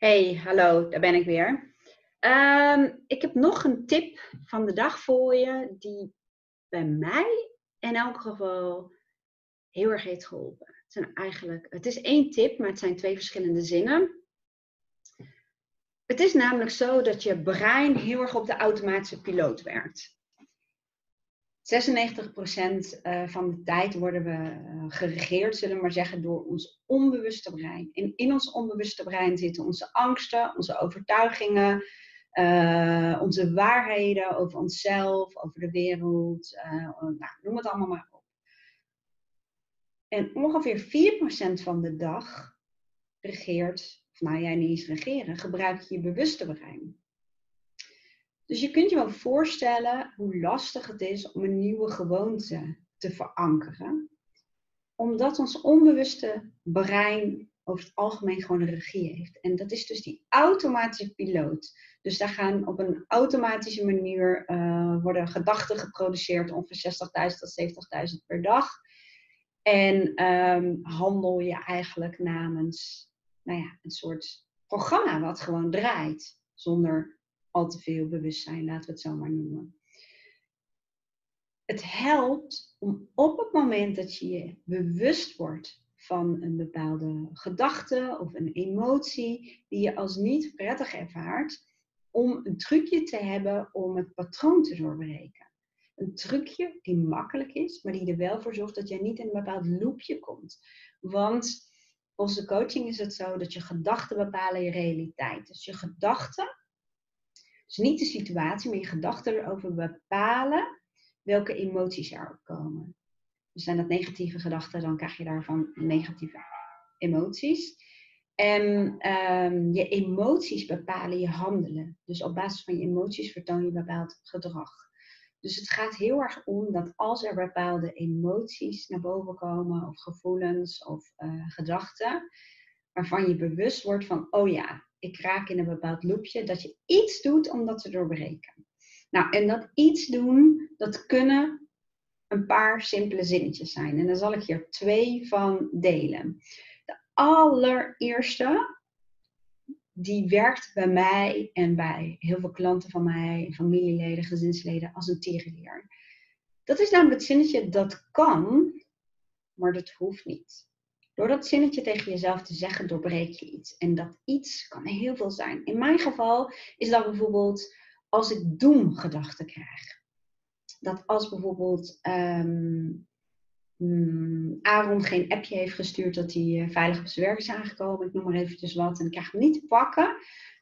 Hey, hallo, daar ben ik weer. Ehm, ik heb nog een tip van de dag voor je, die bij mij in elk geval heel erg heeft geholpen. Het, zijn eigenlijk, het is één tip, maar het zijn twee verschillende zinnen. Het is namelijk zo dat je brein heel erg op de automatische piloot werkt. 96% eh, van de tijd worden we eh, geregeerd, zullen we maar zeggen, door ons onbewuste brein. En in ons onbewuste brein zitten onze angsten, onze overtuigingen, uh, onze waarheden over onszelf, over de wereld, nou, noem het allemaal maar op. En ongeveer 4% van de dag regeert, of nou jij niet eens regeren, gebruik je je bewuste brein. Dus je kunt je wel voorstellen hoe lastig het is om een nieuwe gewoonte te verankeren. Omdat ons onbewuste brein over het algemeen gewoon regie heeft. En dat is dus die automatische piloot. Dus daar gaan op een automatische manier uh, worden gedachten geproduceerd, ongeveer 60.000 tot 70.000 per dag. En um, handel je eigenlijk namens nou ja, een soort programma wat gewoon draait. Zonder al te veel bewustzijn, laten we het zo maar noemen. Het helpt om op het moment dat je je bewust wordt van een bepaalde gedachte of een emotie die je als niet prettig ervaart, om een trucje te hebben om het patroon te doorbreken. Een trucje die makkelijk is, maar die er wel voor zorgt dat jij niet in een bepaald loopje komt. Want de coaching is het zo dat je gedachten bepalen je realiteit. Dus je gedachten dus niet de situatie, maar je gedachten erover bepalen welke emoties er opkomen. Dus zijn dat negatieve gedachten, dan krijg je daarvan negatieve emoties. En um, je emoties bepalen je handelen. Dus op basis van je emoties vertoon je bepaald gedrag. Dus het gaat heel erg om dat als er bepaalde emoties naar boven komen, of gevoelens of uh, gedachten, waarvan je bewust wordt van, oh ja, ik raak in een bepaald loopje, dat je iets doet om dat te doorbreken. Nou, en dat iets doen, dat kunnen een paar simpele zinnetjes zijn. En daar zal ik hier twee van delen. De allereerste, die werkt bij mij en bij heel veel klanten van mij, familieleden, gezinsleden, als een tegenleer. Dat is namelijk het zinnetje, dat kan, maar dat hoeft niet. Door dat zinnetje tegen jezelf te zeggen, doorbreek je iets. En dat iets kan heel veel zijn. In mijn geval is dat bijvoorbeeld als ik doemgedachten krijg. Dat als bijvoorbeeld um, Aaron geen appje heeft gestuurd dat hij eh, veilig op zijn werk is aangekomen, ik noem maar eventjes wat, en ik krijg hem niet te pakken,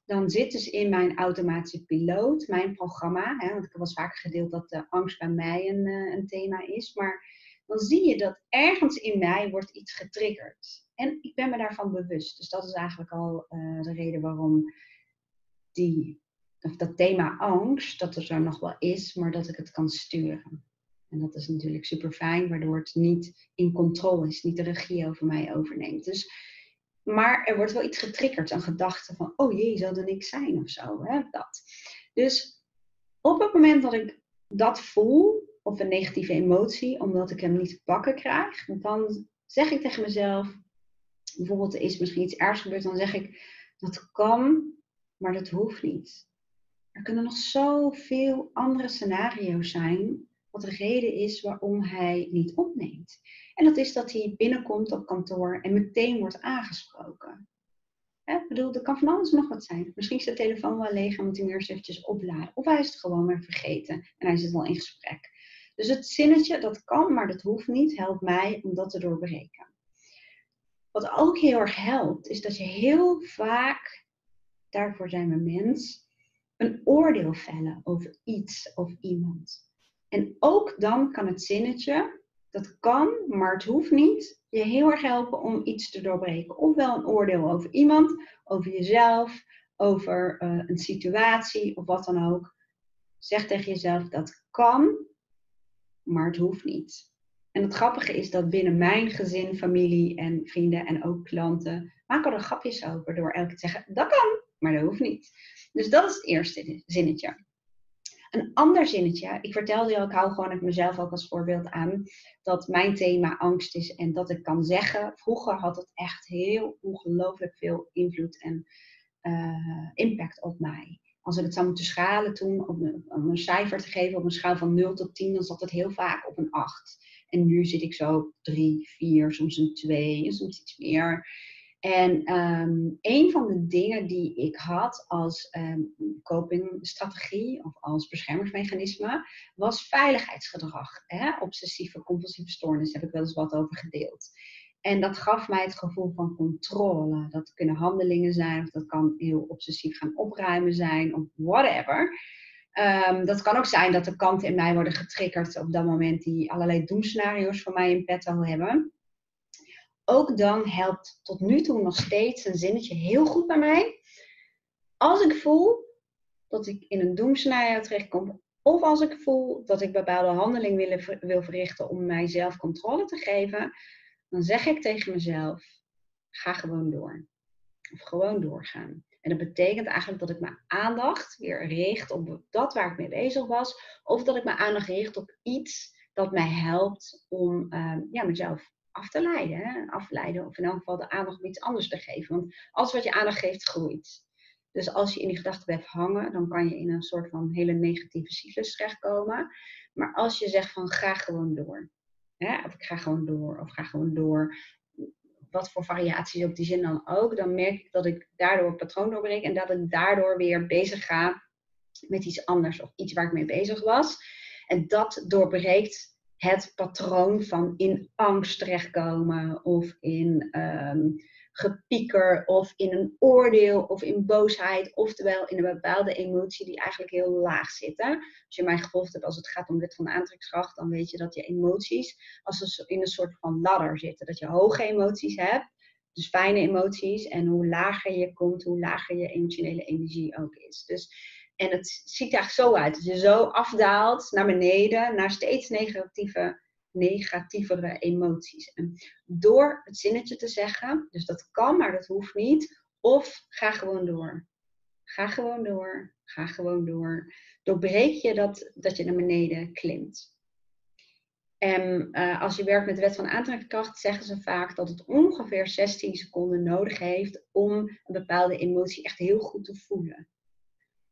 dan zit dus in mijn automatische piloot, mijn programma, hè, want ik wel vaker gedeeld dat de angst bij mij een, eh, een thema is, maar dan zie je dat ergens in mij wordt iets getriggerd. En ik ben me daarvan bewust. Dus dat is eigenlijk al uh, de reden waarom die, of dat thema angst, dat er nog wel is, maar dat ik het kan sturen. En dat is natuurlijk super fijn, waardoor het niet in controle is, niet de regie over mij overneemt. Dus, maar er wordt wel iets getriggerd, een gedachte van, oh jee, zal er niks zijn of zo. Hè? Dat. Dus op het moment dat ik dat voel, of een negatieve emotie, omdat ik hem niet te pakken krijg, dan zeg ik tegen mezelf, bijvoorbeeld er is misschien iets ergs gebeurd, dan zeg ik, dat kan, maar dat hoeft niet. Er kunnen nog zoveel andere scenario's zijn, wat de reden is waarom hij niet opneemt. En dat is dat hij binnenkomt op kantoor en meteen wordt aangesproken. Bedoel, er kan van alles nog wat zijn. Misschien is de telefoon wel leeg en moet hij hem eerst eventjes opladen. Of hij is het gewoon weer vergeten en hij zit wel in gesprek. Dus het zinnetje, dat kan, maar dat hoeft niet, helpt mij om dat te doorbreken. Wat ook heel erg helpt, is dat je heel vaak, daarvoor zijn we mens, een oordeel vellen over iets of iemand. En ook dan kan het zinnetje, dat kan, maar het hoeft niet, je heel erg helpen om iets te doorbreken. Ofwel een oordeel over iemand, over jezelf, over uh, een situatie of wat dan ook. Zeg tegen jezelf dat kan, maar het hoeft niet. En het grappige is dat binnen mijn gezin, familie en vrienden en ook klanten maken er grapjes over door elke te zeggen, dat kan, maar dat hoeft niet. Dus dat is het eerste zinnetje. Een ander zinnetje, ik vertelde je al, ik hou gewoon ik mezelf ook als voorbeeld aan, dat mijn thema angst is en dat ik kan zeggen, vroeger had het echt heel ongelooflijk veel invloed en eh, impact op mij. Als ik het zou moeten schalen toen, om een, cijfer te geven op een schaal van 0 tot 10, dan zat het heel vaak op een 8. En nu zit ik zo 3, 4, soms een 2, soms iets meer. En um, een van de dingen die ik had als um, copingstrategie of als beschermingsmechanisme was veiligheidsgedrag. Hè? Obsessieve compulsieve stoornis, heb ik wel eens wat over gedeeld. En dat gaf mij het gevoel van controle. Dat kunnen handelingen zijn, of dat kan heel obsessief gaan opruimen zijn, of whatever. Um, dat kan ook zijn dat de kanten in mij worden getriggerd op dat moment die allerlei doemscenario's voor mij in petto hebben ook dan helpt tot nu toe nog steeds een zinnetje heel goed bij mij. Als ik voel dat ik in een doemscenario terechtkom, of als ik voel dat ik bepaalde handeling wil, wil verrichten om mijzelf controle te geven, dan zeg ik tegen mezelf: ga gewoon door. Of gewoon doorgaan. En dat betekent eigenlijk dat ik mijn aandacht weer richt op dat waar ik mee bezig was, of dat ik mijn aandacht richt op iets dat mij helpt om uh, ja, mezelf af te leiden. Afleiden, of in elk geval de aandacht op iets anders te geven. Want alles wat je aandacht geeft, groeit. Dus als je in die gedachten blijft hangen, dan kan je in een soort van hele negatieve cyclus terechtkomen. Maar als je zegt van ga gewoon door. Hè? Of ik ga gewoon door, of ga gewoon door. Wat voor variaties op die zin dan ook. Dan merk ik dat ik daardoor het patroon doorbreek. En dat ik daardoor weer bezig ga met iets anders. Of iets waar ik mee bezig was. En dat doorbreekt het patroon van in angst terechtkomen of in um, gepieker of in een oordeel of in boosheid, oftewel in een bepaalde emotie die eigenlijk heel laag zit. Als je mij gevolgd hebt als het gaat om wet van aantrekkingskracht, dan weet je dat je emoties als in een soort van ladder zitten. Dat je hoge emoties hebt, dus fijne emoties, en hoe lager je komt, hoe lager je emotionele energie ook is. Dus en het ziet er zo uit. Dat je zo afdaalt naar beneden, naar steeds negatieve, negatievere emoties. En door het zinnetje te zeggen, dus dat kan, maar dat hoeft niet. Of ga gewoon door. Ga gewoon door. Ga gewoon door. Doorbreek je dat, dat je naar beneden klimt. En uh, als je werkt met de wet van aantrekkingskracht, zeggen ze vaak dat het ongeveer 16 seconden nodig heeft om een bepaalde emotie echt heel goed te voelen.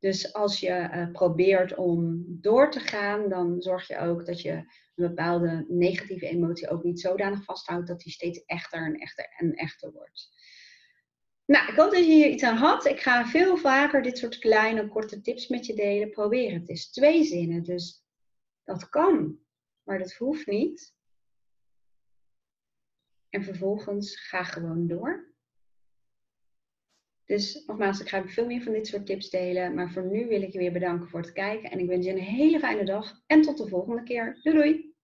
Dus als je uh, probeert om door te gaan, dan zorg je ook dat je een bepaalde negatieve emotie ook niet zodanig vasthoudt dat die steeds echter en echter en echter wordt. Nou, ik hoop dat je hier iets aan had. Ik ga veel vaker dit soort kleine, korte tips met je delen. Probeer het. Het is twee zinnen, dus dat kan, maar dat hoeft niet. En vervolgens ga gewoon door. Dus nogmaals, ik ga veel meer van dit soort tips delen. Maar voor nu wil ik je weer bedanken voor het kijken. En ik wens je een hele fijne dag. En tot de volgende keer. Doei doei!